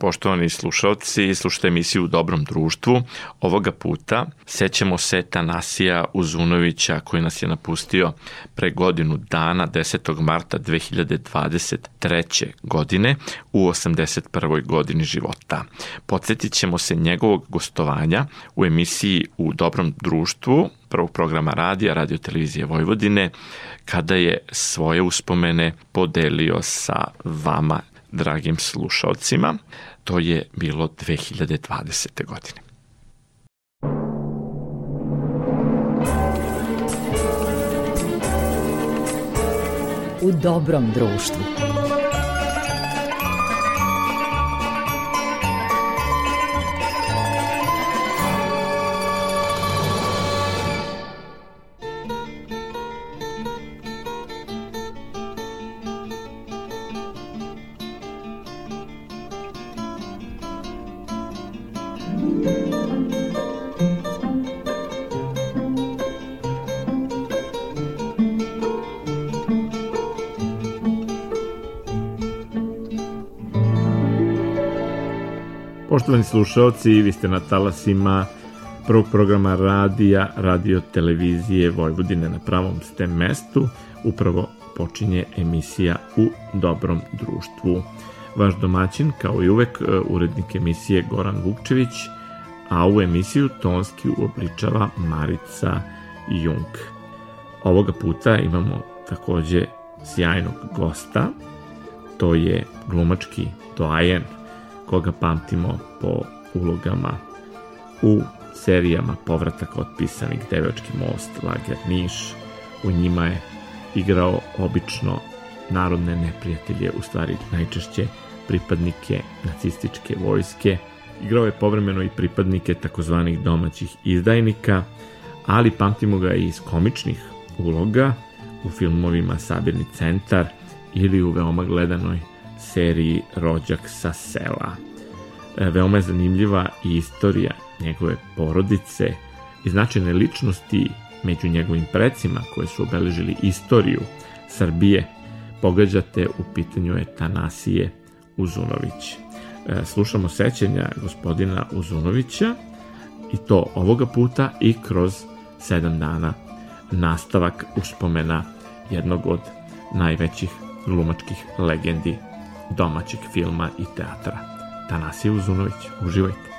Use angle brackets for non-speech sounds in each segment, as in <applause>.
Poštovani slušalci, slušate emisiju U dobrom društvu. Ovoga puta sećamo se Tanasija Uzunovića koji nas je napustio pre godinu dana 10. marta 2023. godine u 81. godini života. Podsjetit ćemo se njegovog gostovanja u emisiji U dobrom društvu prvog programa radija, radio televizije Vojvodine, kada je svoje uspomene podelio sa vama dragim slušalcima. To je bilo 2020. godine. U dobrom društvu. Poštovani slušalci, vi ste na talasima prvog programa radija, radio televizije Vojvodine na pravom ste mestu. Upravo počinje emisija U dobrom društvu. Vaš domaćin, kao i uvek, e, urednik emisije Goran Vukčević, a u emisiju tonski uobličava Marica Jung. Ovoga puta imamo takođe sjajnog gosta, to je glumački doajen koga pamtimo po ulogama u serijama Povratak otpisanih Devački most, Lager Niš. U njima je igrao obično narodne neprijatelje, u stvari najčešće pripadnike nacističke vojske. Igrao je povremeno i pripadnike takozvanih domaćih izdajnika, ali pamtimo ga i iz komičnih uloga u filmovima Sabirni centar ili u veoma gledanoj seriji Rođak sa sela. E, veoma je zanimljiva i istorija njegove porodice i značajne ličnosti među njegovim precima koje su obeležili istoriju Srbije. Pogađate, u pitanju je Tanasije Uzunović. E, slušamo sećenja gospodina Uzunovića i to ovoga puta i kroz sedam dana nastavak uspomena jednog od najvećih glumačkih legendi domaćeg filma i teatra. Tanasije Uzunović. Uživajte.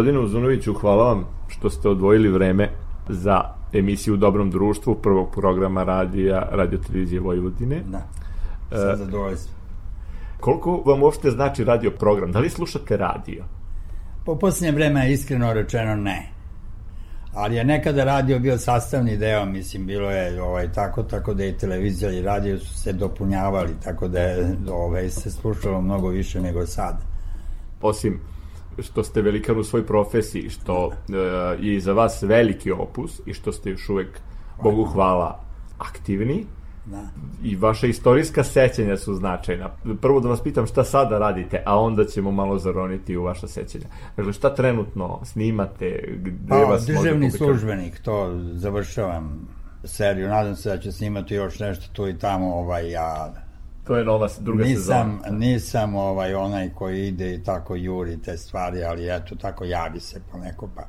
Gospodine Uzunoviću, hvala vam što ste odvojili vreme za emisiju u Dobrom društvu prvog programa radija Radio Televizije Vojvodine. Da, sa zadovoljstvom. Koliko vam uopšte znači radio program? Da li slušate radio? Po posljednje vreme iskreno rečeno ne. Ali je nekada radio bio sastavni deo, mislim, bilo je ovaj, tako, tako da i televizija i radio su se dopunjavali, tako da je ovaj, se slušalo mnogo više nego sad. Osim što ste velikan u svoj profesiji, što uh, je iza vas veliki opus i što ste još uvek, Bogu hvala, aktivni. Da. I vaša istorijska sećanja su značajna. Prvo da vas pitam šta sada radite, a onda ćemo malo zaroniti u vaša sećanja. Dakle, šta trenutno snimate? Gde pa, vas državni službenik, to završavam seriju. Nadam se da će snimati još nešto tu i tamo, ovaj, ja To je nova druga nisam, sezona. Nisam ovaj onaj koji ide i tako juri te stvari, ali eto, tako javi se poneko pa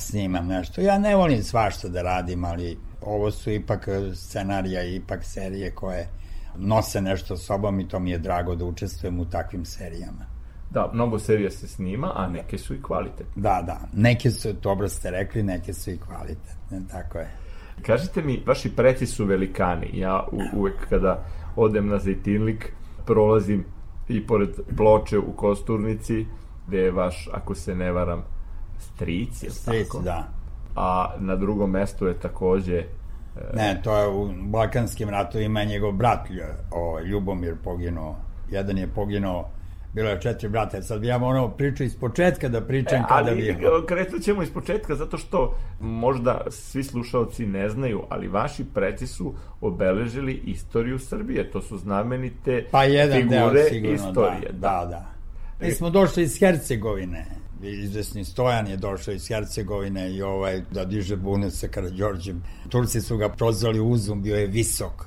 snimam nešto. Ja ne volim svašta da radim, ali ovo su ipak scenarija i ipak serije koje nose nešto sobom i to mi je drago da učestvujem u takvim serijama. Da, mnogo serija se snima, a neke su i kvalitetne. Da, da. Neke su, dobro ste rekli, neke su i kvalitetne, tako je. Kažite mi, vaši preci su velikani. Ja u, uvek kada odem na Zejtinlik, prolazim i pored ploče u Kosturnici, gde je vaš, ako se ne varam, stric, je stric, tako? da. A na drugom mestu je takođe e, Ne, to je u Balkanskim ratovima njegov brat o, Ljubomir poginuo. Jedan je poginuo bilo je četiri brata. Sad ja morao priču iz početka da pričam e, kada bi... Ali krenut ćemo iz početka, zato što možda svi slušalci ne znaju, ali vaši preci su obeležili istoriju Srbije. To su znamenite pa jedan figure deo, sigurno, istorije. Da, da. da. Mi smo došli iz Hercegovine. Izvesni Stojan je došao iz Hercegovine i ovaj da diže bune sa Karadžorđem. Turci su ga prozvali Uzum, bio je visok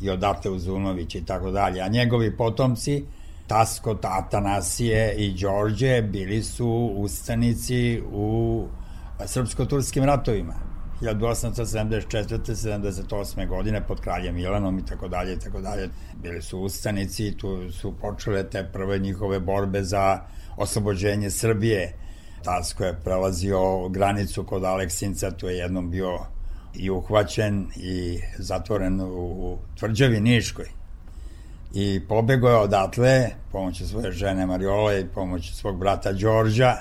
i odate Uzunović i tako dalje. A njegovi potomci Tasko, Atanasije i Đorđe bili su ustanici u srpsko-turskim ratovima. 1874. 78. godine pod kraljem Milanom i tako dalje i tako dalje. Bili su ustanici tu su počele te prve njihove borbe za oslobođenje Srbije. Tasko je prelazio granicu kod Aleksinca, tu je jednom bio i uhvaćen i zatvoren u tvrđavi Niškoj i pobegao je odatle pomoću svoje žene Mariole i pomoću svog brata Đorđa.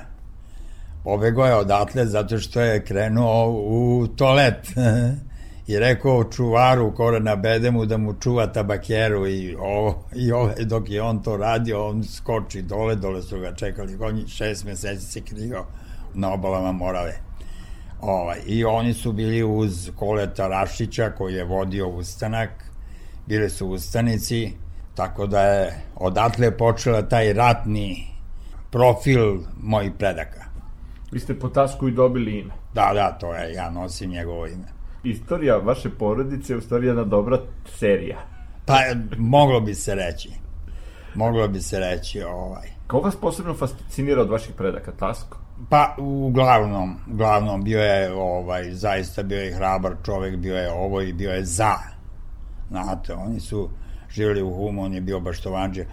Pobegao je odatle zato što je krenuo u toalet <laughs> i rekao čuvaru kore na bedemu da mu čuva tabakeru i, ovo, i ove, dok je on to radio on skoči dole, dole su ga čekali. On šest meseci se krigao na obalama Morave. Ovaj, i oni su bili uz Koleta Rašića koji je vodio ustanak. Bili su ustanici Tako da je odatle počela taj ratni profil mojih predaka. Vi ste po tasku i dobili ime. Da, da, to je, ja nosim njegovo ime. Istorija vaše porodice je u stvari jedna dobra serija. Pa, moglo bi se reći. Moglo bi se reći, ovaj. Ko vas posebno fascinira od vaših predaka, Tasko? Pa, uglavnom, uglavnom bio je, ovaj, zaista bio je hrabar čovek, bio je ovo i bio je za. Znate, oni su, živjeli u Humu, on je bio baštovanđe.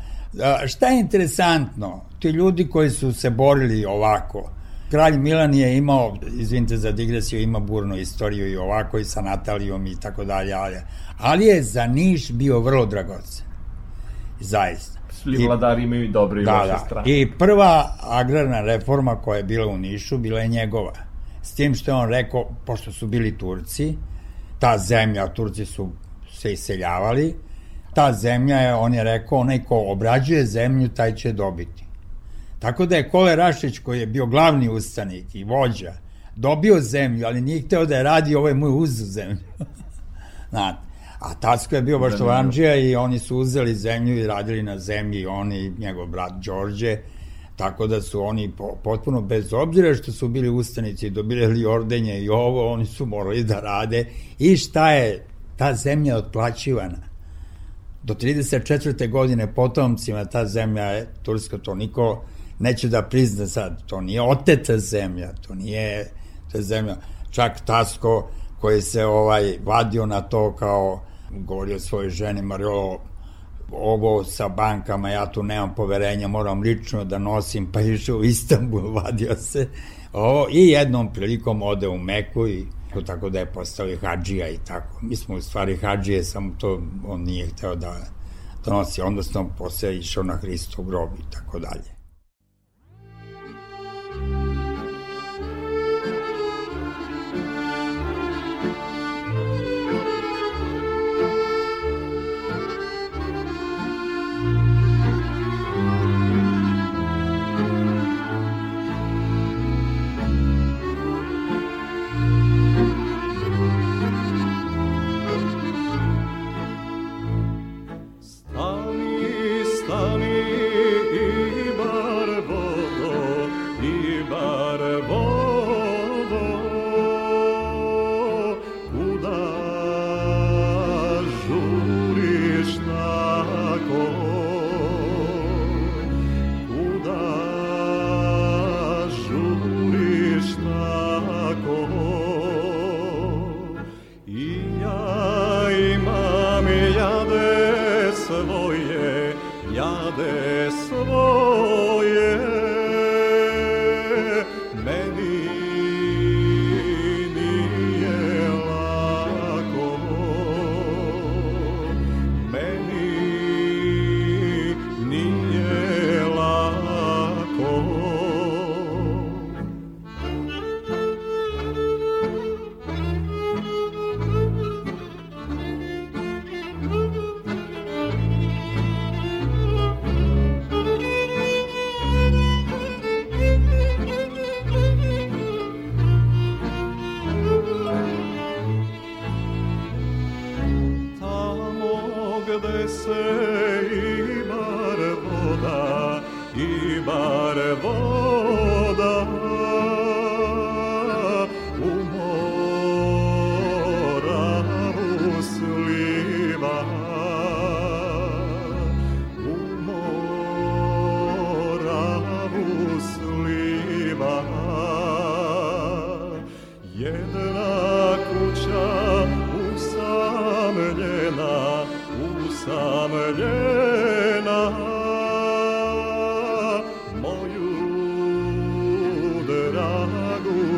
Šta je interesantno? Ti ljudi koji su se borili ovako, Kralj Milan je imao, izvinite za digresiju, ima burnu istoriju i ovako i sa Natalijom i tako dalje, ali, ali je za Niš bio vrlo dragocen. Zaista. Svi vladari imaju i dobre i da, loše da. strane. I prva agrarna reforma koja je bila u Nišu bila je njegova. S tim što je on rekao, pošto su bili Turci, ta zemlja, Turci su se iseljavali, ta zemlja je, on je rekao, onaj ko obrađuje zemlju, taj će dobiti. Tako da je Kole Rašić, koji je bio glavni ustanik i vođa, dobio zemlju, ali nije hteo da je radi, ovo je moj uzu zemlju. <laughs> Znate. A Tacko je bio Baštovanđija i oni su uzeli zemlju i radili na zemlji, oni i njegov brat Đorđe, tako da su oni potpuno bez obzira što su bili ustanici i dobili ordenje i ovo, oni su morali da rade i šta je ta zemlja otplaćivana do 34. godine potomcima ta zemlja je, Turska to niko neće da prizna sad, to nije oteta zemlja, to nije to zemlja, čak Tasko koji se ovaj vadio na to kao govorio svojoj ženi Mario ovo sa bankama, ja tu nemam poverenja, moram lično da nosim, pa išao u Istanbul, <laughs> vadio se. Ovo, I jednom prilikom ode u Meku i tako da je postao i hađija i tako. Mi smo u stvari hađije, samo to on nije hteo da, nosi, onda sam posle išao na Hristov grob i tako dalje.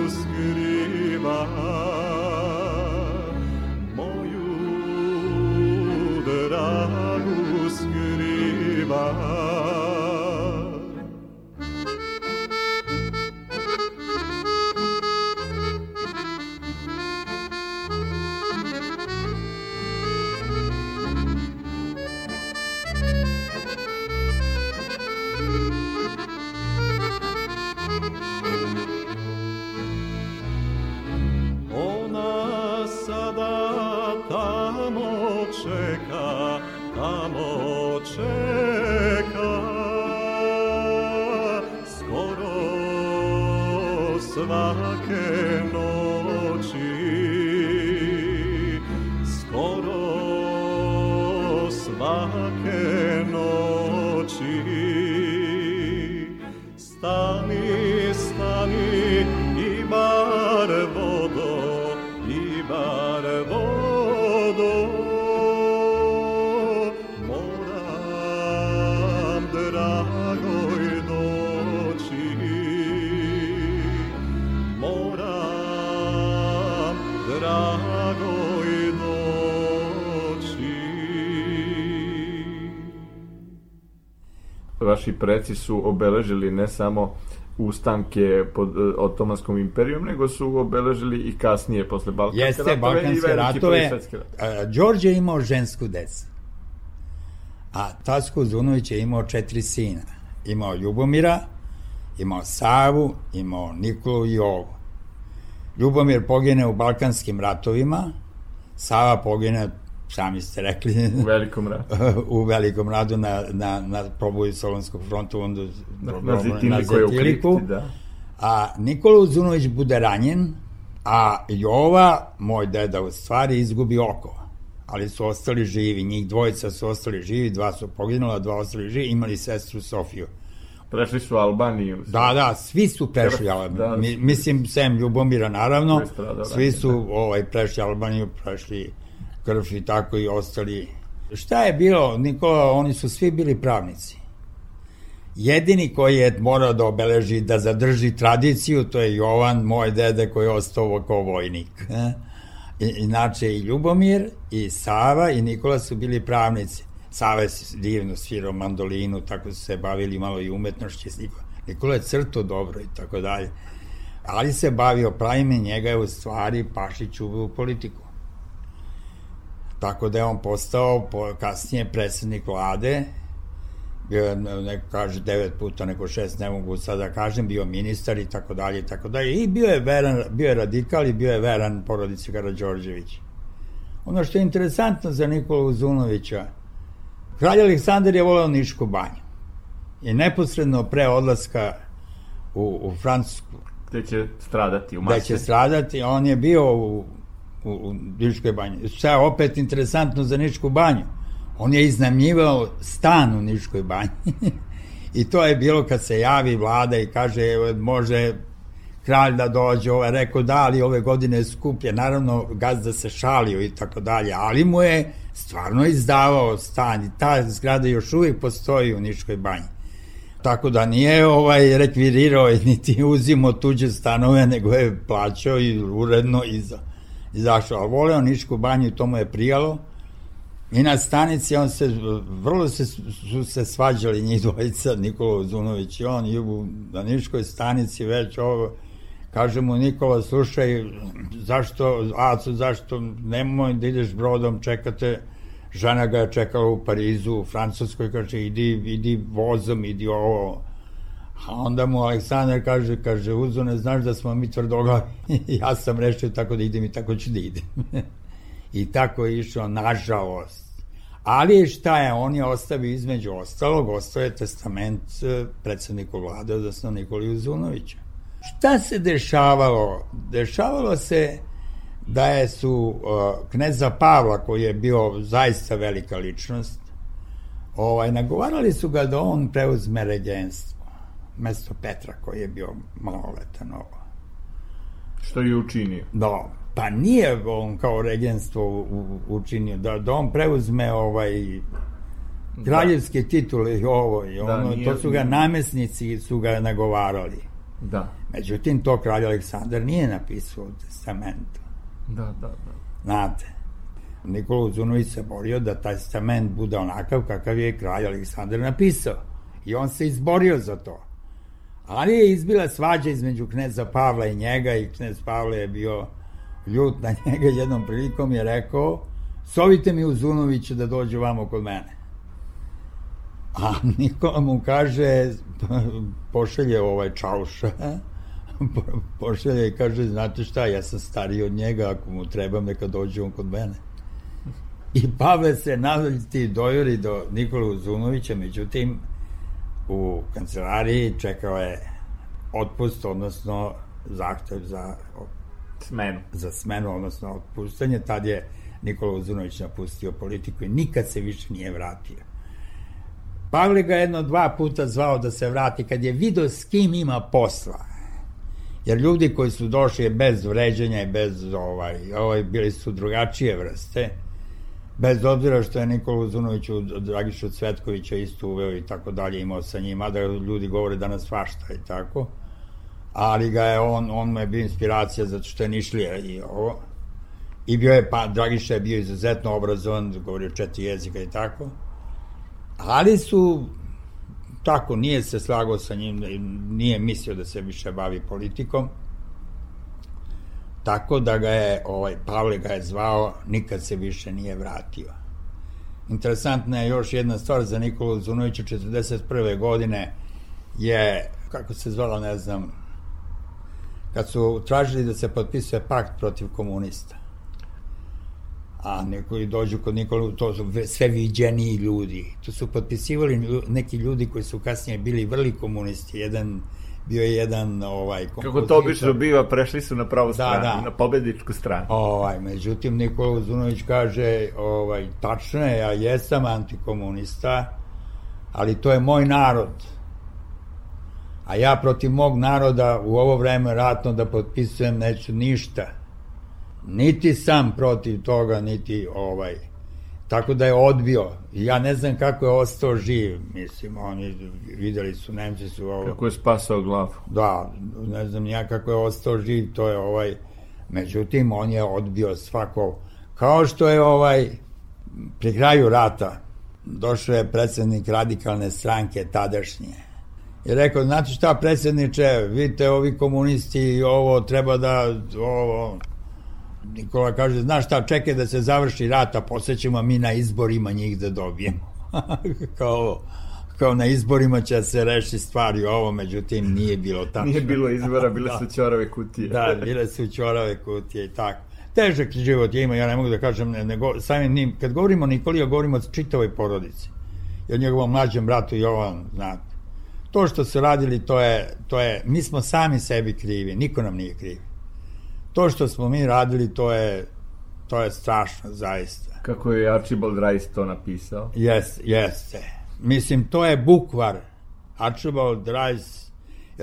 Vaši preci su obeležili ne samo ustanke pod uh, Otomanskom imperijom, nego su obeležili i kasnije, posle Balkanske Jeste, ratove Balkanske i ratove. ratove. Đorđe je imao žensku decu. A Tasko Zunović je imao četiri sina. Imao Ljubomira, imao Savu, imao Nikolu i Jovu. Ljubomir pogine u Balkanskim ratovima, Sava pogine sami ste rekli. U velikom radu. <laughs> u velikom radu na, na, na proboju Solonskog fronta, onda na, na, Zetiliku, na Zetiliku. Da. A Nikola Uzunović bude ranjen, a Jova, moj deda, u stvari izgubi oko. Ali su ostali živi, njih dvojica su ostali živi, dva su poginula, dva ostali živi, imali sestru Sofiju. Prešli su Albaniju. Da, da, svi su prešli Albaniju. Da, Mi, mislim, sem Ljubomira, naravno, svi su da. ovaj, prešli Albaniju, prešli krv i tako i ostali. Šta je bilo, Nikola, oni su svi bili pravnici. Jedini koji je morao da obeleži, da zadrži tradiciju, to je Jovan, moj dede koji je ostao kao vojnik. I, inače i Ljubomir, i Sava, i Nikola su bili pravnici. Sava je divno svirao mandolinu, tako su se bavili malo i umetnošće. Nikola, Nikola je crto dobro i tako dalje. Ali se bavio pravime, njega je u stvari Pašić u politiku. Tako da je on postao po, kasnije predsednik vlade, bio neko kaže, devet puta, neko šest, ne mogu sada da kažem, bio ministar i tako dalje i tako dalje. I bio je, veran, bio je radikal i bio je veran porodici Karadžorđević. Ono što je interesantno za Nikolu Uzunovića, kralj Aleksandar je voleo Nišku banju. I neposredno pre odlaska u, u Francusku, gde će stradati u Marseille. Gde će stradati, on je bio u u, u Niškoj banji. Šta opet interesantno za Nišku banju? On je iznamljivao stan u Niškoj banji. <laughs> I to je bilo kad se javi vlada i kaže može kralj da dođe, ovaj rekao da, ali ove godine je skuplje, naravno gazda se šalio i tako dalje, ali mu je stvarno izdavao stan i ta zgrada još uvijek postoji u Niškoj banji. Tako da nije ovaj rekvirirao niti uzimo tuđe stanove, nego je plaćao i uredno iza izašao, ali voleo Nišku banju i to mu je prijalo. I na stanici on se, vrlo se, su se svađali njih dvojica, Nikola Zunović i on, i u, Niškoj stanici već ovo, kaže mu Nikola, slušaj, zašto, Aco, zašto nemoj da ideš brodom, čekate, žena ga je čekala u Parizu, u Francuskoj, kaže, idi, idi vozom, idi ovo, A onda mu Aleksandar kaže, kaže, Uzo, ne znaš da smo mi tvrdoglavi. <laughs> ja sam rešio tako da idem i tako ću da idem. <laughs> I tako je išao, nažalost. Ali šta je, on je ostavio između ostalog, ostao je testament e, predsedniku vlade, odnosno Nikoli Uzunovića. Šta se dešavalo? Dešavalo se da je su uh, kneza Pavla, koji je bio zaista velika ličnost, ovaj, nagovarali su ga da on preuzme ređenstvo, mesto Petra koji je bio maloletan ovo. Što je učinio? Da, pa nije on kao regenstvo učinio, da, da on preuzme ovaj kraljevske da. titule i ovo i da, ono, da, nije, to su ga namesnici su ga nagovarali. Da. Međutim, to kralj Aleksandar nije napisao u testamentu. Da, da, da. Znate, Nikola Uzunović se borio da taj testament bude onakav kakav je kralj Aleksandar napisao. I on se izborio za to. Ali je izbila svađa između kneza Pavla i njega i knez Pavle je bio ljut na <laughs> njega jednom prilikom je rekao sovite mi Uzunovića da dođe vamo kod mene. A Nikola mu kaže, pošalje ovaj čauša, <laughs> pošalje i kaže, znate šta, ja sam stariji od njega, ako mu treba, neka dođe on kod mene. I Pavle se nadalji dojuri do Nikola Uzunovića, međutim, u kancelariji čekao je otpust, odnosno zahtev za smenu. Za smenu, odnosno otpuštanje. Tad je Nikola Uzunović napustio politiku i nikad se više nije vratio. Pavle ga jedno dva puta zvao da se vrati kad je video s kim ima posla. Jer ljudi koji su došli bez vređanja i bez ovaj, ovaj bili su drugačije vrste bez obzira što je Nikola Uzunović u Dragišu Cvetkovića isto uveo i tako dalje imao sa njima, da ljudi govore danas svašta i tako, ali ga je on, on mu je bio inspiracija zato što je Nišlija i ovo, i bio je, pa Dragiša je bio izuzetno obrazovan, govorio četiri jezika i tako, ali su tako, nije se slagao sa njim, nije mislio da se više bavi politikom, Tako da ga je, ovaj, Pavle ga je zvao, nikad se više nije vratio. Interesantna je još jedna stvar za Nikolu Zunovića, 41. godine je, kako se zvala, ne znam, kad su tražili da se potpisuje pakt protiv komunista. A neki dođu kod Nikolu, to su sve viđeniji ljudi. To su potpisivali neki ljudi koji su kasnije bili vrli komunisti. Jedan bio je jedan ovaj Kako to obično biva, prešli su na pravu da, stranu, da. na pobedničku stranu. Ovaj, međutim Nikola Zunović kaže, ovaj tačno je, ja jesam antikomunista, ali to je moj narod. A ja protiv mog naroda u ovo vreme ratno da potpisujem neću ništa. Niti sam protiv toga, niti ovaj Tako da je odbio. Ja ne znam kako je ostao živ, mislim, oni videli su, Nemci su ovo... Kako je spasao glavu. Da, ne znam ja kako je ostao živ, to je ovaj... Međutim, on je odbio svako... Kao što je ovaj, pri kraju rata, došao je predsednik radikalne stranke tadašnje. I rekao, znate šta, predsedniče, vidite, ovi komunisti i ovo treba da, ovo, Nikola kaže, znaš šta, čekaj da se završi rata, posjećemo mi na izborima njih da dobijemo. <laughs> kao, kao na izborima će se reši stvari ovo, međutim nije bilo tako. Nije bilo izbora, bile <laughs> da. su ćorave kutije. da, bile su ćorave kutije i tako. Težak život ima, ja ne mogu da kažem, ne, ne, samim njim, kad govorimo o Nikoli, ja govorimo o čitavoj porodici. I o njegovom mlađem bratu Jovan, znate. To što su radili, to je, to je, mi smo sami sebi krivi, niko nam nije krivi to što smo mi radili, to je, to je strašno, zaista. Kako je Archibald Rice to napisao? Jes, jeste. Mislim, to je bukvar. Archibald Rice,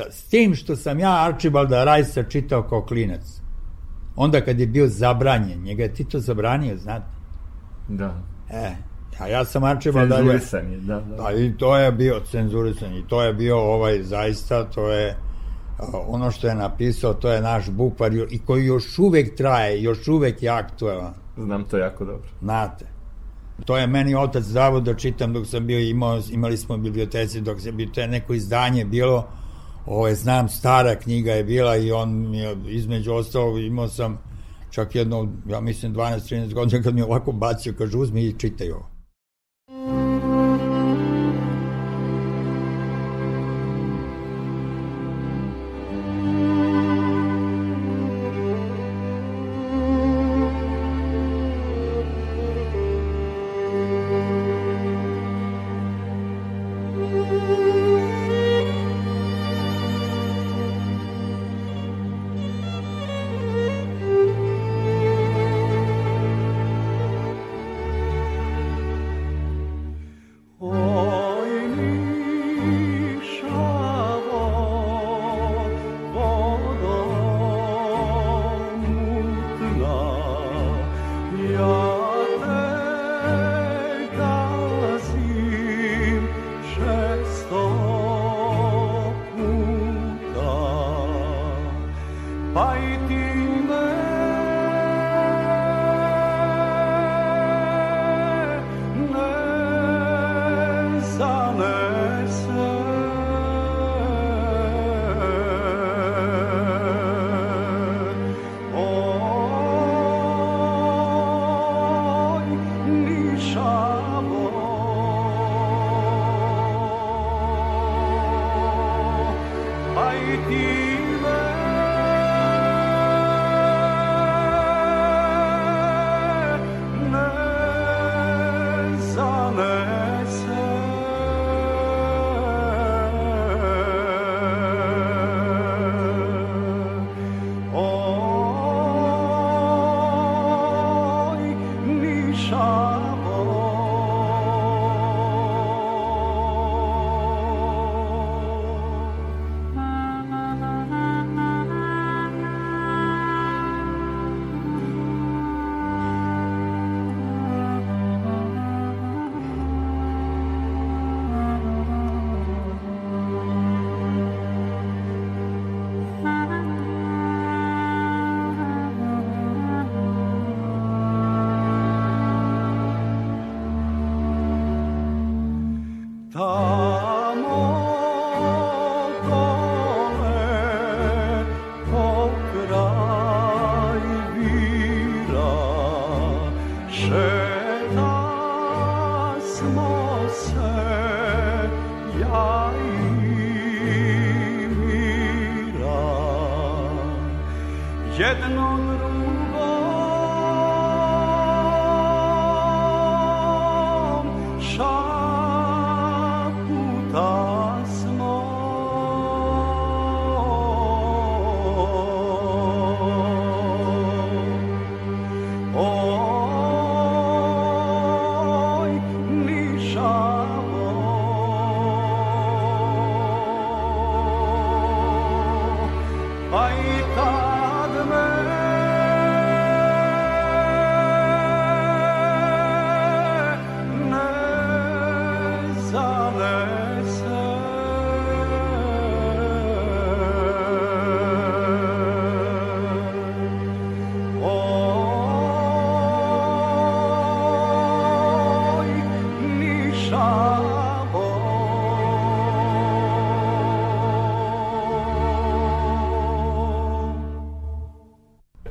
s tim što sam ja Archibalda Rice čitao kao klinac. Onda kad je bio zabranjen, njega je Tito zabranio, znate? Da. E, a ja sam Archibald... Cenzurisan je, da, da. Da, i to je bio cenzurisan, i to je bio ovaj, zaista, to je ono što je napisao, to je naš bukvar i koji još uvek traje, još uvek je aktualan. Znam to jako dobro. Znate. To je meni otac zavod da čitam dok sam bio imao, imali smo biblioteci dok se bio, to je neko izdanje bilo, ovo je, znam, stara knjiga je bila i on mi je, između ostalo, imao sam čak jedno, ja mislim 12-13 godina kad mi je ovako bacio, kaže uzmi i čitaj ovo.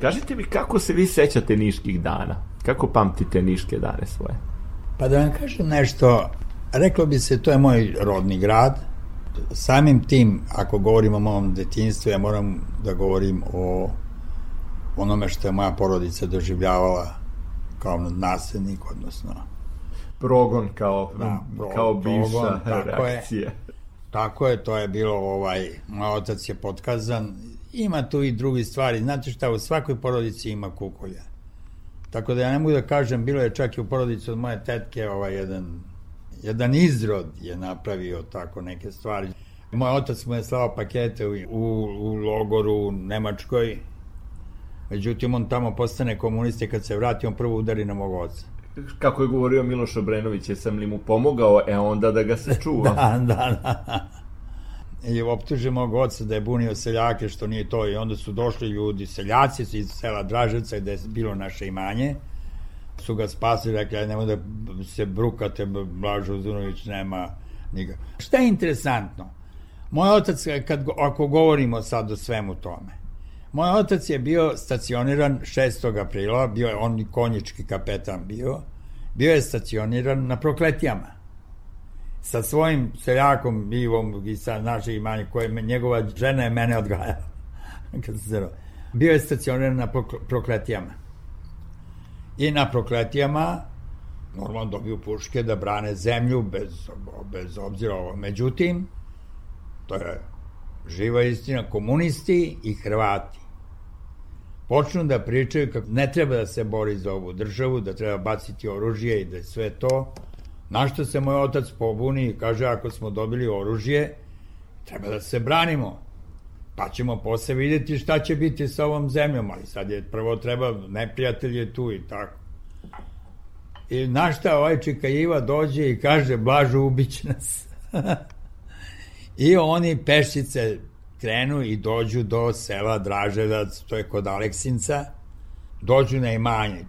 Kažite mi kako se vi sećate niških dana? Kako pamtite niške dane svoje? Pa da vam kažem nešto, reklo bi se to je moj rodni grad. Samim tim, ako govorim o mom detinstvu, ja moram da govorim o onome što je moja porodica doživljavala kao naslednik, odnosno progon kao, da, pro, kao bivša reakcija. Je, tako je, to je bilo, ovaj, moj otac je potkazan Ima tu i drugi stvari. Znate šta, u svakoj porodici ima kukolja. Tako da ja ne mogu da kažem, bilo je čak i u porodici od moje tetke ovaj jedan, jedan izrod je napravio tako neke stvari. Moj otac mu je slao pakete u, u, u logoru u Nemačkoj, međutim on tamo postane komunista i kad se vrati on prvo udari na mog oca. Kako je govorio Miloš Obrenović, jesam li mu pomogao, e onda da ga se <laughs> čuva. da, da, da i optuže mog oca da je bunio seljake, što nije to. I onda su došli ljudi, seljaci iz sela Draževca, gde je bilo naše imanje, su ga spasili, rekli, aj nemoj da se brukate, Blažo Zunović nema nikak. Šta je interesantno? Moj otac, kad, ako govorimo sad o svemu tome, moj otac je bio stacioniran 6. aprila, bio je on konjički kapetan bio, bio je stacioniran na prokletijama sa svojim seljakom Ivom i sa našeg imanja koje njegova žena je mene odgajala. <laughs> Kad se Bio je stacioniran na prokletijama. I na prokletijama normalno dobiju puške da brane zemlju bez, bez obzira ovo. Međutim, to je živa istina, komunisti i Hrvati počnu da pričaju kako ne treba da se bori za ovu državu, da treba baciti oružje i da sve to, Na što se moj otac pobuni i kaže ako smo dobili oružje, treba da se branimo. Pa ćemo posle videti šta će biti sa ovom zemljom, ali sad je prvo treba, neprijatelj je tu i tako. I na šta ovaj Iva dođe i kaže, Blažu, ubiće nas. <laughs> I oni pešice krenu i dođu do sela Draževac, to je kod Aleksinca, dođu na imanje.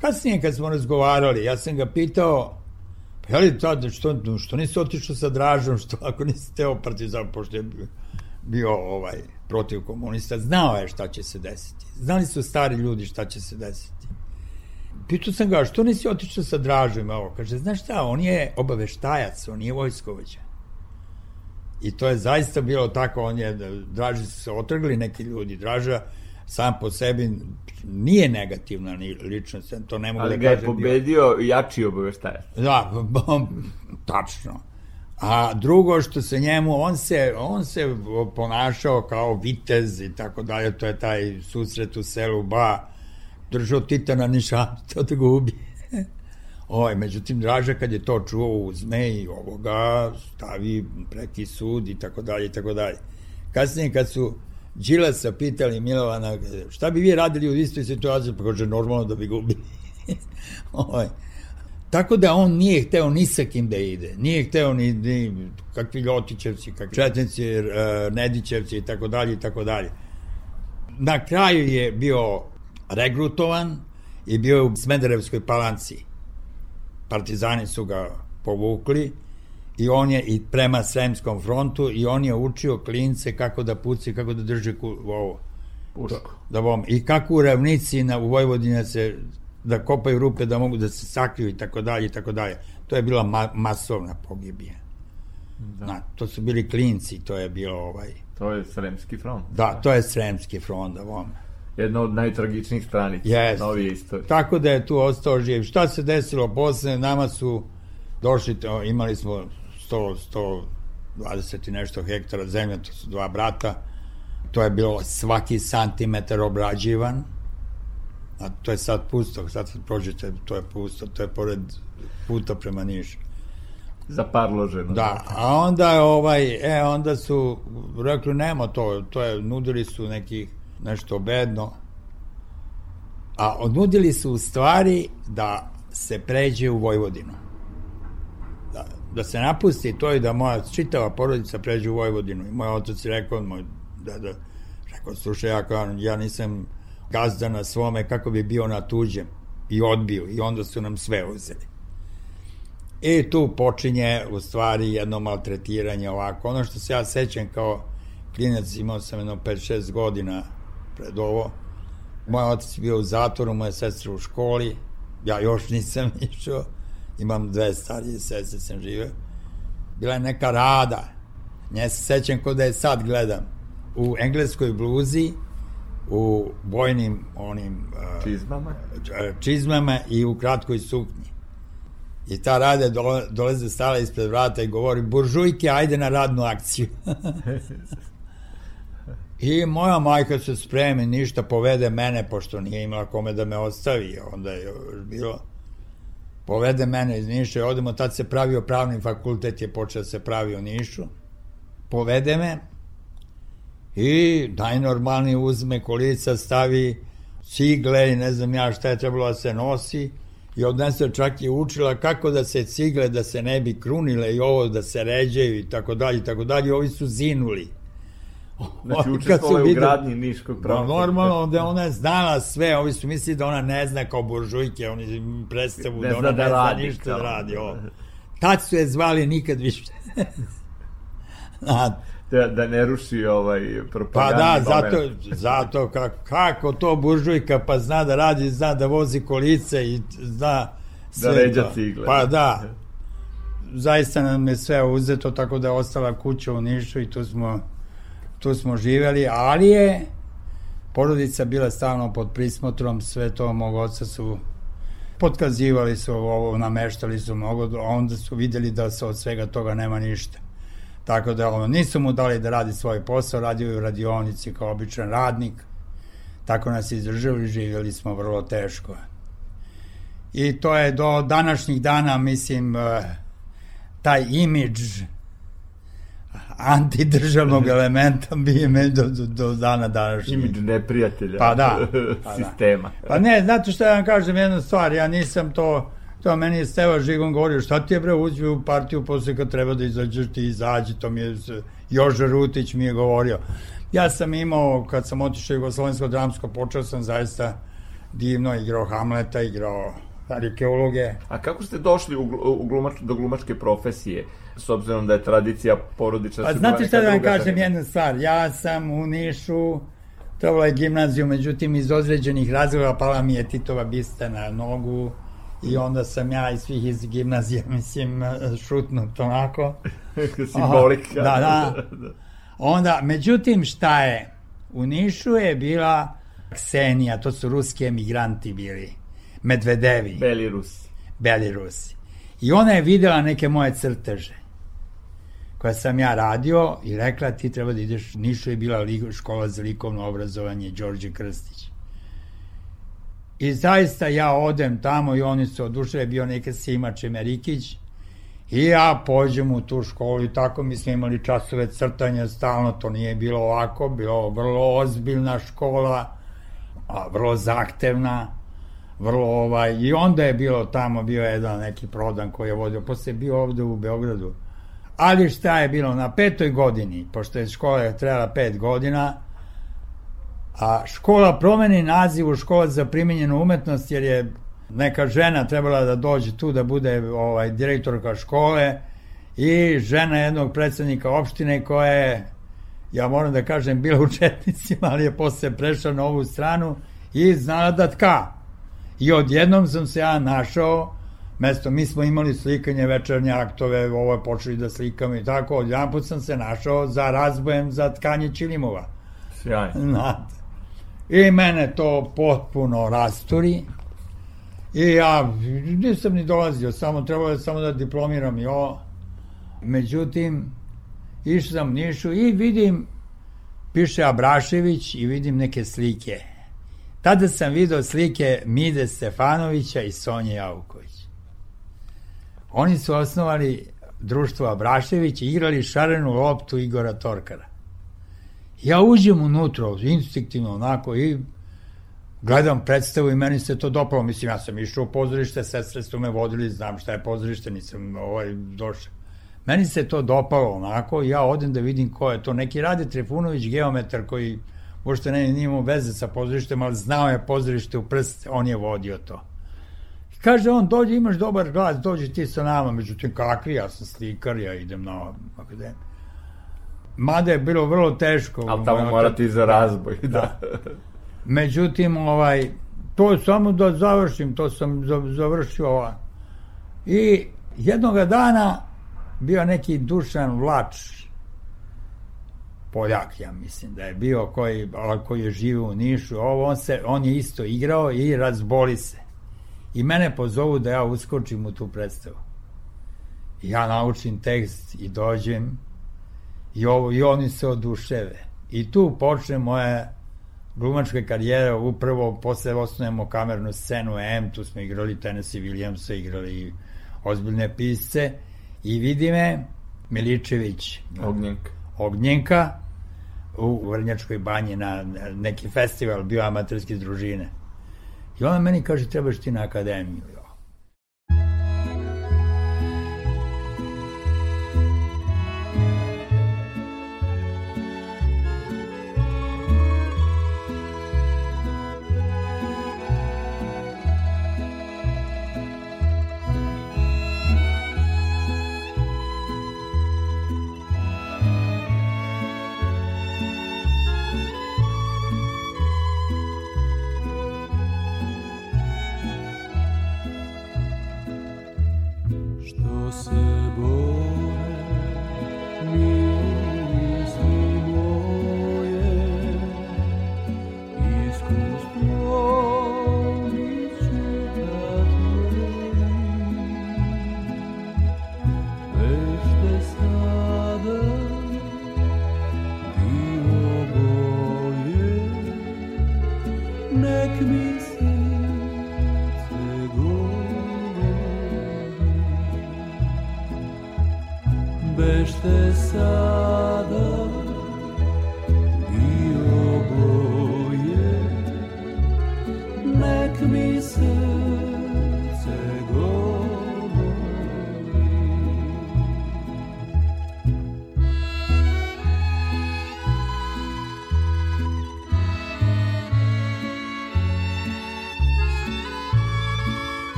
Kasnije kad smo razgovarali, ja sam ga pitao, Je li tad, što, što nisi otišao sa Dražom, što ako nisi teo partizan, pošto je bio ovaj, protiv komunista, znao je šta će se desiti. Znali su stari ljudi šta će se desiti. Pitao sam ga, što nisi otišao sa Dražom? Ovo, kaže, znaš šta, on je obaveštajac, on je vojskovođa. I to je zaista bilo tako, on je, Draži su se otrgli neki ljudi, Draža sam po sebi nije negativna ličnost, to ne mogu Ali da kažem. Ali ga je pobedio bio... jači obaveštajac. Da, tačno. A drugo što se njemu, on se, on se ponašao kao vitez i tako dalje, to je taj susret u selu Ba, držao Titana niša, to da ga ubije. <laughs> Ovaj, međutim, Draža kad je to čuo uzme i ovoga stavi preki sud i tako dalje i tako dalje. Kasnije kad su Đilasa pitali Milovana šta bi vi radili u istoj situaciji, pa kaže normalno da bi ga ubili. <laughs> ovaj. Tako da on nije hteo ni sa kim da ide. Nije hteo ni, ni kakvi Ljotićevci, kakvi Četnici, uh, Nedićevci i tako dalje i tako dalje. Na kraju je bio regrutovan i bio je u Smederevskoj palanci. Partizani su ga povukli i on je i prema Sremskom frontu i on je učio klince kako da puci, kako da drže ku, ovo. Pušku. Da bom. I kako u ravnici na, u Vojvodini se da kopaju rupe da mogu da se sakriju i tako dalje i tako dalje. To je bila ma masovna pogibija. Da. Na, to su bili klinci, to je bilo ovaj... To je Sremski front. Da, to je Sremski front, da vam. Jedna od najtragičnijih stranica yes. novije istorije. Tako da je tu ostao živ. Šta se desilo posle? Nama su došli, imali smo 100, 120 i nešto hektara zemlje, to su dva brata. To je bilo svaki santimetar obrađivan A to je sad pusto, sad kad prođete, to je pusto, to je pored puta prema Nišu. Zaparloženo. Da, a onda ovaj, e, onda su rekli nema to, to je, nudili su neki nešto bedno, a odnudili su u stvari da se pređe u Vojvodinu. Da, se napusti to i da moja čitava porodica pređe u Vojvodinu. I moj otac je rekao, moj deda, rekao, slušaj, ja, ja nisam gazda na svome kako bi bio na tuđem i odbio i onda su nam sve uzeli. I tu počinje u stvari jedno maltretiranje ovako. Ono što se ja sećam kao klinac, imao sam jedno 5-6 godina pred ovo. Moj otac je bio u zatvoru, moja sestra u školi, ja još nisam <laughs> išao, imam dve starije sestre, sam živeo. Bila je neka rada, nje se sećam kod da je sad gledam, u engleskoj bluzi, u bojnim onim čizmama čizmama i u kratkoj suknji. I ta rade dole, doleze stala ispred vrata i govori buržujke, ajde na radnu akciju. <laughs> I moja majka se spremi, ništa, povede mene, pošto nije imala kome da me ostavi, onda je bilo, povede mene iz Niša i odemo, tad se pravio pravni fakultet, je počeo da se pravi u Nišu, povede me, i najnormalniji uzme kolica, stavi cigle i ne znam ja šta je trebalo da se nosi i odnese čak je učila kako da se cigle, da se ne bi krunile i ovo da se ređaju i tako dalje i tako dalje. Ovi su zinuli. Znači učestvovala u gradnji Niškog prava. No, normalno, onda ona je znala sve, ovi su mislili da ona ne zna kao buržujke, oni predstavu ne da ona da ne radi, zna ništa kao. da radi. Ovo. Tad su je zvali nikad više. <laughs> Da, da ne ruši ovaj Pa propagandni da, zato, moment. zato kako, kako to buržujka pa zna da radi, zna da vozi kolice i zna Da ređa to. cigle. Pa da. Zaista nam je sve uzeto, tako da je ostala kuća u Nišu i tu smo, tu smo živeli, ali je porodica bila stalno pod prismotrom, sve to mog oca su potkazivali su ovo, nameštali su mnogo, onda su videli da se od svega toga nema ništa. Tako da ono, nisu mu dali da radi svoj posao, radio je u radionici kao običan radnik. Tako nas izdržali, živjeli smo vrlo teško. I to je do današnjih dana, mislim, eh, taj imidž antidržavnog elementa bi me do, do, do dana današnjeg. Imidž neprijatelja Pa da, <laughs> pa da. sistema. Pa ne, znate što ja vam kažem jednu stvar, ja nisam to, to meni je Steva Žigon govorio, šta ti je bre uđi u partiju posle kad treba da izađeš ti izađi, to mi je Joža Rutić mi je govorio. Ja sam imao, kad sam otišao u Jugoslovensko dramsko, počeo sam zaista divno igrao Hamleta, igrao arkeologe. A kako ste došli u, u glumač, do glumačke profesije, s obzirom da je tradicija porodična? Pa znate šta da vam kažem tradicija? jednu stvar, ja sam u Nišu, trebala je gimnaziju, međutim iz određenih razloga pala mi je Titova bista na nogu I onda sam ja iz svih iz gimnazije, <laughs> mislim, šutnut onako. Simbolika. Da, <laughs> da. Onda, međutim, šta je? U Nišu je bila Ksenija, to su ruski emigranti bili. Medvedevi. Beli Rusi. Beli Rusi. I ona je videla neke moje crteže koja sam ja radio i rekla ti treba da ideš, Nišu je bila škola za likovno obrazovanje Đorđe Krstić. I zaista ja odem tamo i oni su odušle, bio neka Sima Čemerikić i ja pođem u tu školu i tako mi smo imali časove crtanja stalno, to nije bilo ovako, bilo vrlo ozbiljna škola, a vrlo zahtevna, vrlo ovaj, i onda je bilo tamo, bio jedan neki prodan koji je vodio, posle je bio ovde u Beogradu, ali šta je bilo na petoj godini, pošto je škola trebala pet godina, a škola promeni naziv u škola za primenjenu umetnost, jer je neka žena trebala da dođe tu da bude ovaj direktorka škole i žena jednog predsednika opštine koja je ja moram da kažem bila <laughs> u Četnicima, ali je posle prešla na ovu stranu i znala da tka. I odjednom sam se ja našao mesto, mi smo imali slikanje večernje aktove, ovo je počeli da slikamo i tako, odjedan put sam se našao za razbojem za tkanje čilimova. Sjajno. Znate. I mene to potpuno rasturi. I ja nisam ni dolazio, samo trebalo je samo da diplomiram i ovo. Međutim, išao sam Nišu i vidim, piše Abrašević i vidim neke slike. Tada sam video slike Mide Stefanovića i Sonje Jauković. Oni su osnovali društvo Abrašević i igrali šarenu loptu Igora Torkara. Ja uđem unutra, instinktivno onako i gledam predstavu i meni se to dopalo. Mislim, ja sam išao u pozorište, sestre su me vodili, znam šta je pozorište, nisam ovaj, došao. Meni se to dopalo onako ja odem da vidim ko je to. Neki Rade Trifunović, geometar koji uopšte ne, nije imao veze sa pozorištem, ali znao je pozorište u prst, on je vodio to. I kaže on, dođi, imaš dobar glas, dođi ti sa nama. Međutim, kakvi, ja sam slikar, ja idem na akademiju. Mada je bilo vrlo teško. Ali tamo morate za razboj, da. da. Međutim, ovaj, to samo da završim, to sam završio ova. I jednoga dana bio neki Dušan Vlač, Poljak, ja mislim da je bio koji, koji je živio u Nišu, ovo, on, se, on je isto igrao i razboli se. I mene pozovu da ja uskočim u tu predstavu. I ja naučim tekst i dođem i, ovo, i oni se oduševe. I tu počne moja glumačka karijera, upravo posle osnovimo kamernu scenu M, tu smo igrali Tennessee Williamsa, igrali ozbiljne pisce i vidi me Miličević Ognjenka Ognjenka u Vrnjačkoj banji na neki festival bio amaterske družine i ona meni kaže trebaš ti na akademiju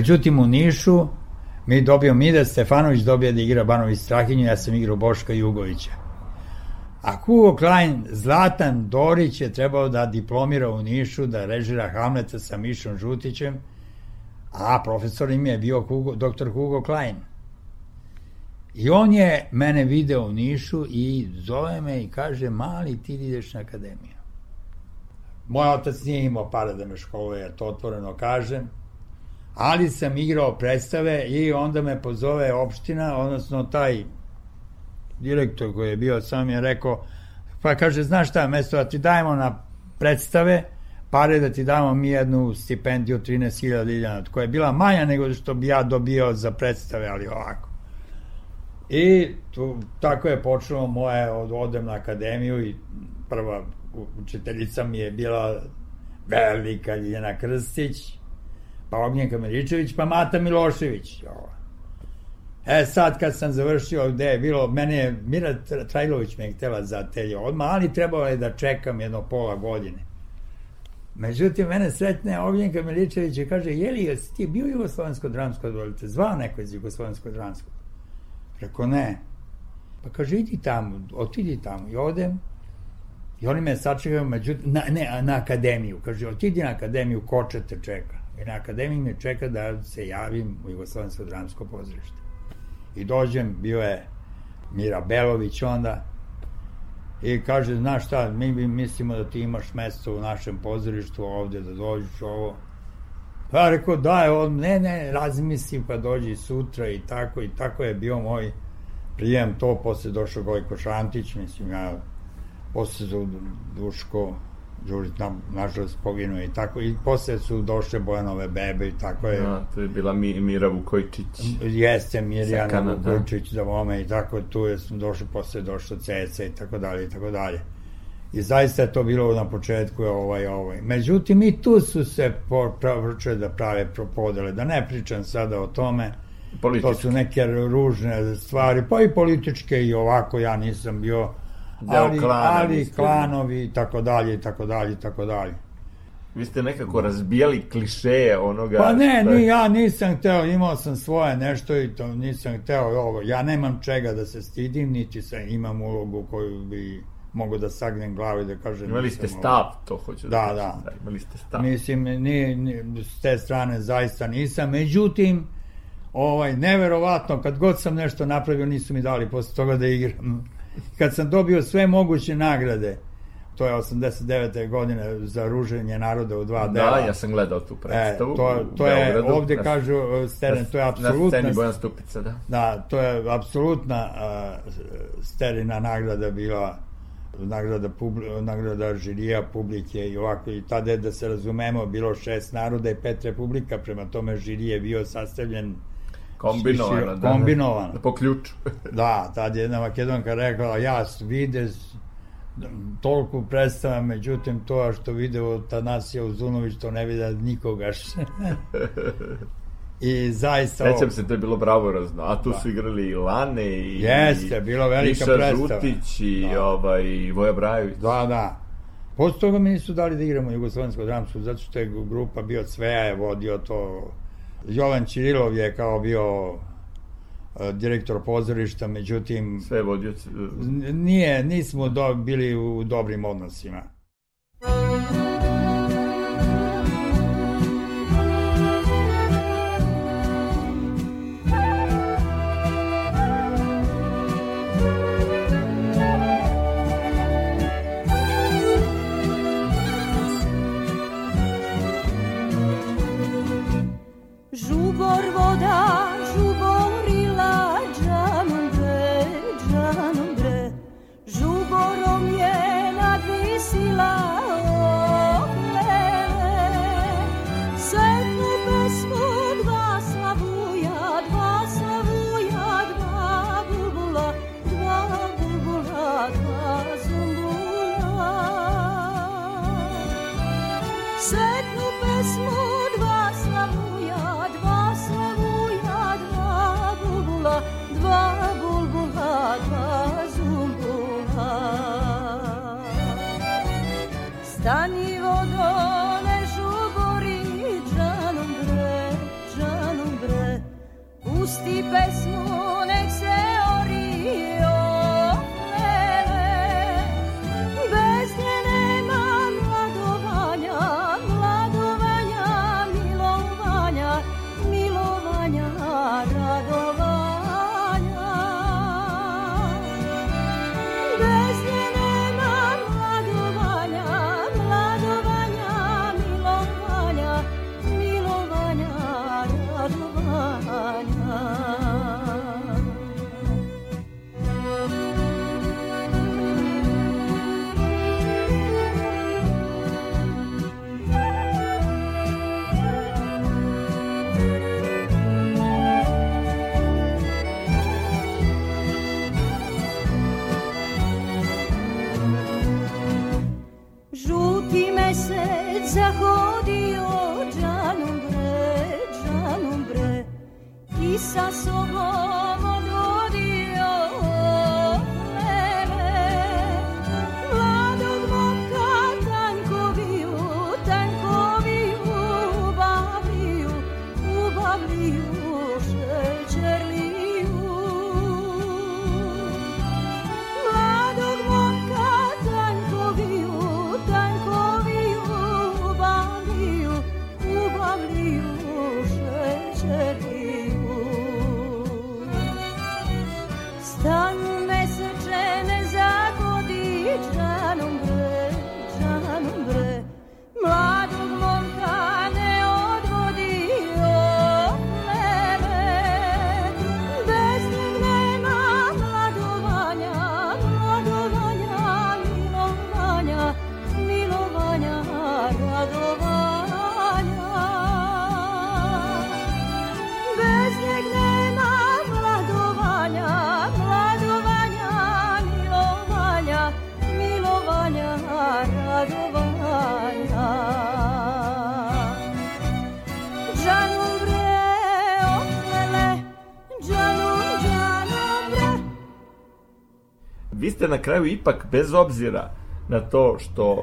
Međutim, u Nišu mi dobio Mida Stefanović dobio da igra Banović Strahinju, ja sam igrao Boška Jugovića. A Hugo Klein, Zlatan Dorić je trebao da diplomira u Nišu, da režira Hamleta sa Mišom Žutićem, a profesor im je bio Hugo, dr. Hugo Klein. I on je mene video u Nišu i zove me i kaže, mali, ti ideš na akademiju. Moj otac nije imao para da me školuje, to otvoreno kažem, ali sam igrao predstave i onda me pozove opština, odnosno taj direktor koji je bio sam je rekao, pa kaže, znaš šta, mesto da ti dajemo na predstave, pare da ti damo mi jednu stipendiju 13.000 dinara, koja je bila manja nego što bi ja dobio za predstave, ali ovako. I tu, tako je počelo moje, od, odem na akademiju i prva učiteljica mi je bila velika Ljiljana Krstić, pa Ognjen Kameričević, pa Mata Milošević. E sad kad sam završio gde je bilo, mene je Mira Trajlović me je htela za telje odmah, ali trebalo je da čekam jedno pola godine. Međutim, mene sretne Ognjen Kameričević i kaže, jeli, jesi ti bio Jugoslovensko dramsko odvolite? Zvao neko iz Jugoslovensko dramsko? Rekao, ne. Pa kaže, idi tamo, otidi tamo. I odem, i oni me sačekaju, međutim, na, ne, na akademiju. Kaže, otidi na akademiju, koče te čeka. I na akademiji me čeka da se javim u Jugoslovensko dramsko pozorište. I dođem, bio je Mira Belović onda, i kaže, znaš šta, mi, mi mislimo da ti imaš mesto u našem pozorištu ovde, da dođeš ovo. Pa rekao, da, on, ne, ne, razmislim pa dođi sutra i tako, i tako je bio moj prijem to, posle došao Gojko Šantić, mislim, ja, posle Duško, Đurić nam, nažalost, poginuo i tako, i posle su došle Bojanove bebe i tako je. Da, to je bila Mi, Mira Vukojčić. Jeste, Mirjana da. Vukojčić za vome i tako, tu je smo došli, posle došlo Ceca i tako dalje i tako dalje. I zaista je to bilo na početku ovaj, ovaj. Međutim, i tu su se počeli da prave podele, da ne pričam sada o tome, Politički. to su neke ružne stvari, pa i političke i ovako, ja nisam bio ali, klana, ali klanovi i tako dalje i tako dalje i tako dalje. Vi ste nekako razbijali klišeje onoga... Pa ne, ni, ja nisam hteo, imao sam svoje nešto i to nisam hteo ovo. Ja nemam čega da se stidim, niti sam, imam ulogu koju bi mogu da sagnem glavu i da kažem... Imali ste stav, ovo. to hoću da Da, da. da imali ste stav. Mislim, ni, ni, s te strane zaista nisam. Međutim, ovaj, neverovatno, kad god sam nešto napravio, nisu mi dali posle toga da igram kad sam dobio sve moguće nagrade, to je 89. godine za ruženje naroda u dva da, dela. Da, ja sam gledao tu predstavu e, to, to je, ovde na, kažu, Steren, to je apsolutna... Na sceni Bojan Stupica, da. Da, to je apsolutna uh, Sterina nagrada bila nagrada, publi, nagrada žirija, publike i ovako. I tada je, da se razumemo, bilo šest naroda i pet republika, prema tome žiri je bio sastavljen kombinovano, da, kombinovano. Da, po ključu. <laughs> da, tad je jedna Makedonka rekla, ja vide toliko predstava, međutim to što video Tanasija Uzunović, to ne vide nikoga. <laughs> I zaista... Sećam se, to je bilo razno. A tu da. su igrali i Lane i... Jeste, bilo velika Miša predstava. Žutić i, da. ovaj, i Voja Brajović. Da, da. Posle toga mi nisu dali da igramo Jugoslovensku dramsku, zato što je grupa bio Cveja je vodio to. Jovan Čirilov je kao bio e, direktor pozorišta, međutim... Sve vodio... Nije, nismo do, bili u dobrim odnosima. Muzika na kraju ipak, bez obzira na to što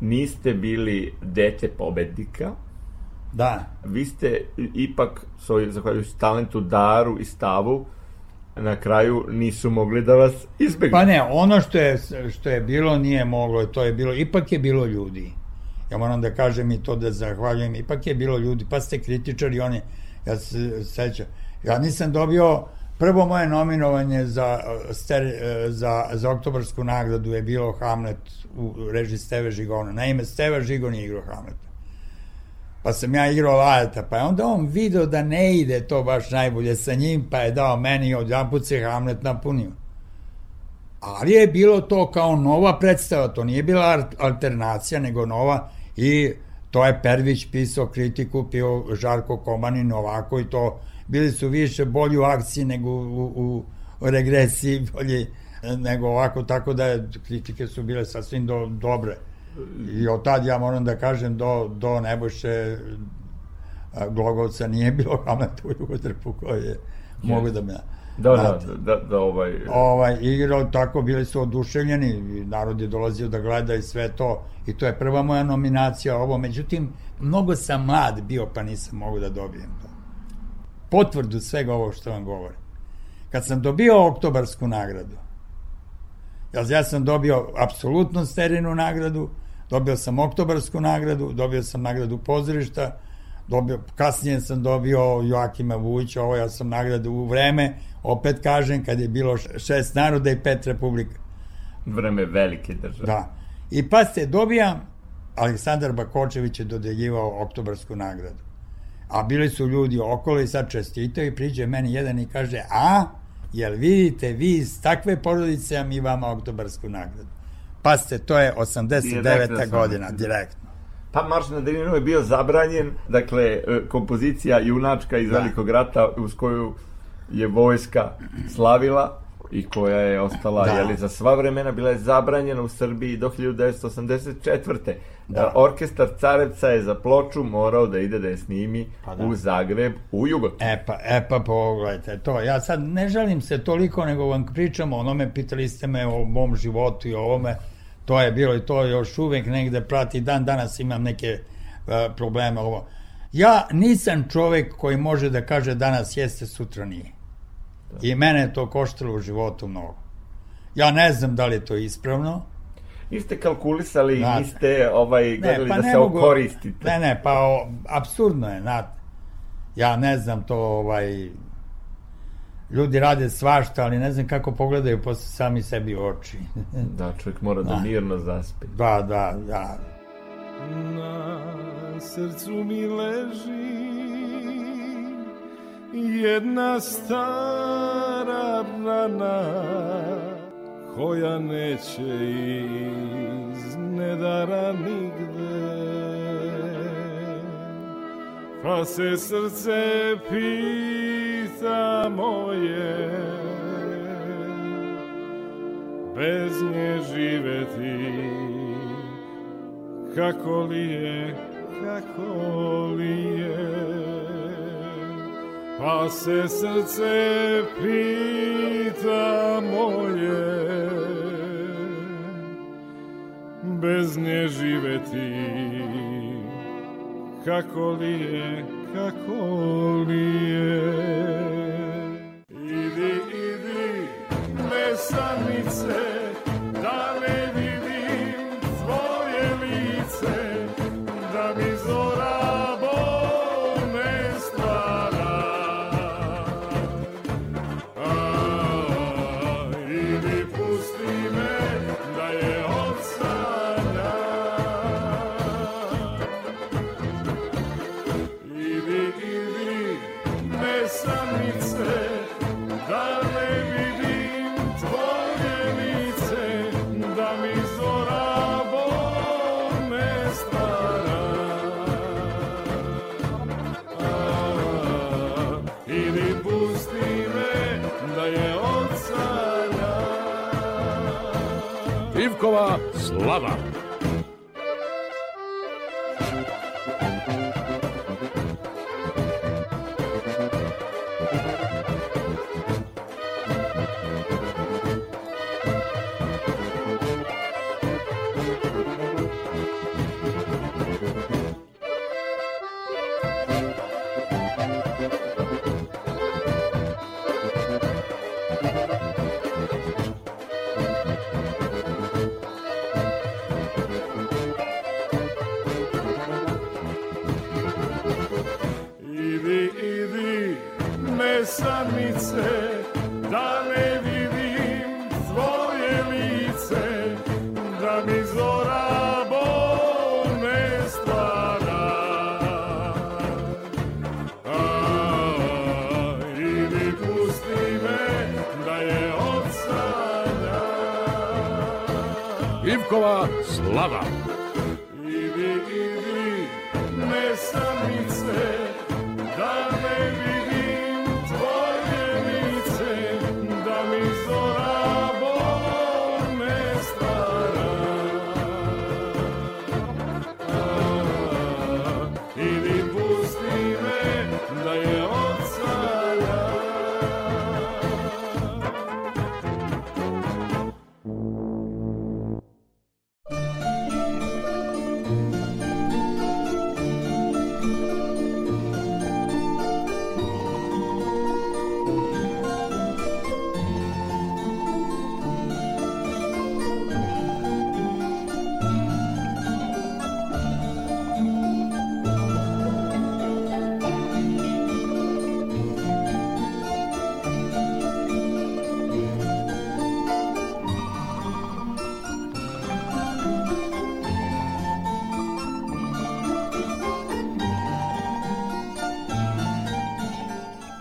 niste bili dete pobednika, Da. Vi ste ipak, svoj, zahvaljujući talentu, daru i stavu, na kraju nisu mogli da vas izbegnu. Pa ne, ono što je, što je bilo nije moglo, to je bilo, ipak je bilo ljudi. Ja moram da kažem i to da zahvaljujem, ipak je bilo ljudi, pa ste kritičari, oni, ja se sećam, ja nisam dobio Prvo moje nominovanje za, steri, za, za oktobarsku nagradu je bilo Hamlet u reži Steve Žigona. Naime, Steve Žigon je igrao Hamleta. Pa sam ja igrao Lajeta, pa je onda on video da ne ide to baš najbolje sa njim, pa je dao meni i jedan put se Hamlet napunio. Ali je bilo to kao nova predstava, to nije bila alternacija, nego nova i to je Pervić pisao kritiku, pio Žarko Komanin ovako i to bili su više bolji u akciji nego u, u, u regresiji, bolji nego ovako, tako da je, kritike su bile sasvim do, dobre. I od tad ja moram da kažem do, do Nebojše Glogovca nije bilo <laughs> Hamleta u Jugotrpu koji je mogu da me Da, da, da, da, ovaj... Ovaj, igrao tako, bili su oduševljeni, narod je dolazio da gleda i sve to, i to je prva moja nominacija ovo, međutim, mnogo sam mlad bio, pa nisam mogu da dobijem to. Potvrdu svega ovo što vam govorim. Kad sam dobio oktobarsku nagradu, ja, sam dobio apsolutno sterinu nagradu, dobio sam oktobarsku nagradu, dobio sam nagradu pozorišta, dobio, kasnije sam dobio Joakima Vujića, ovo ja sam nagradu u vreme, opet kažem, kad je bilo šest naroda i pet republika. Vreme velike države. Da. I pa se dobijam, Aleksandar Bakočević je dodeljivao oktobarsku nagradu. A bili su ljudi okolo i sad čestitaju i priđe meni jedan i kaže, a, jel vidite, vi iz takve porodice, a mi vama oktobarsku nagradu. Pa ste, to je 89. godina, direktno. Pa Marš na Drinu je bio zabranjen, dakle, e, kompozicija junačka iz da. Velikog rata uz koju je vojska slavila i koja je ostala da. jeli, za sva vremena bila je zabranjena u Srbiji do 1984. Da. Orkestar Carevca je za ploču morao da ide da je snimi pa da. u Zagreb, u Jugotu. E pa, e pa pogledajte to. Ja sad ne žalim se toliko, nego vam pričam o onome, pitali ste me o mom životu i o ovome. To je bilo i to još uvek negde prati. Dan danas imam neke uh, probleme ovo. Ja nisam čovek koji može da kaže danas jeste, sutra nije. I mene to koštalo u životu mnogo. Ja ne znam da li je to ispravno. Niste kalkulisali, znate. niste ovaj, gledali ne, pa da se mogu, okoristite. Ne, ne, pa o, absurdno je, znate. Ja ne znam to, ovaj, ljudi rade svašta, ali ne znam kako pogledaju posle sami sebi u oči. <laughs> da, čovjek mora da, da mirno zaspe. Da, da, da. Na srcu mi leži jedna stara rana koja neće iz nedara nigde. Pa se srce pita moje bez nje živeti kako li je kako li je pa se srce pita moje bez nje živeti kako li je, kako li je? Idi, idi, mesanice Куликова, Слава!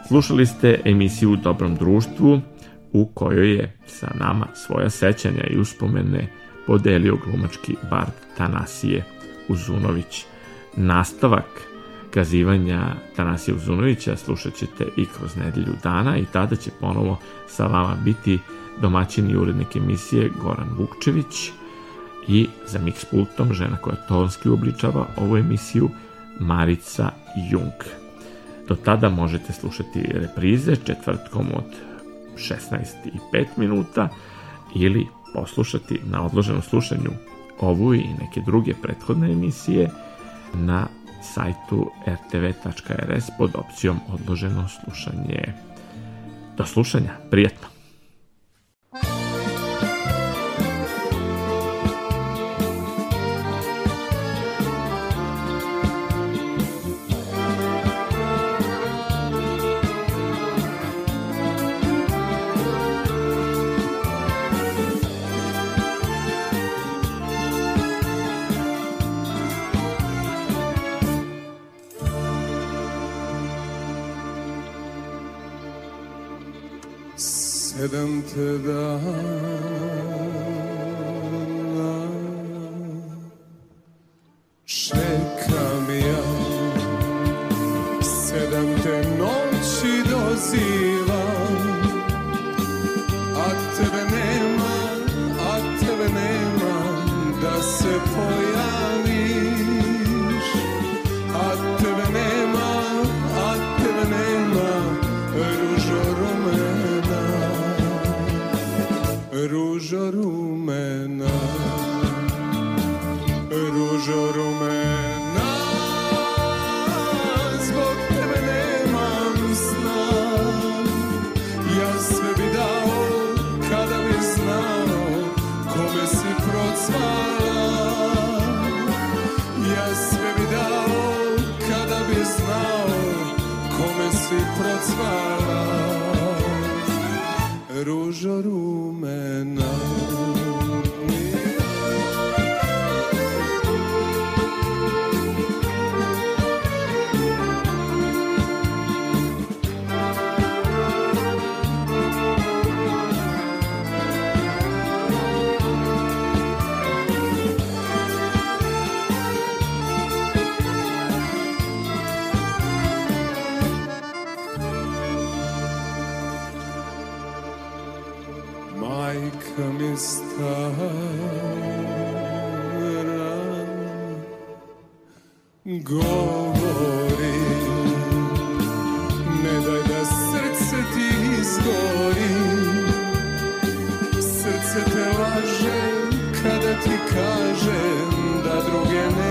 Slušali ste emisiju u Dobrom društvu u kojoj je sa nama svoja sećanja i uspomene podelio glumački bard Tanasije Uzunović. Nastavak kazivanja Tanasija Uzunovića slušat ćete i kroz nedelju dana i tada će ponovo sa vama biti domaćin i urednik emisije Goran Vukčević i za mix pultom žena koja tonski uobličava ovu emisiju Marica Jung. Do tada možete slušati reprize četvrtkom od 16.05 minuta ili poslušati na odloženom slušanju ovu i neke druge prethodne emisije na sajtu rtv.rs pod opcijom odloženo slušanje. Do slušanja, prijetno! Sedam te govori Ne daj da srce ti izgori. Srce te laže kada ti kaže da druge nema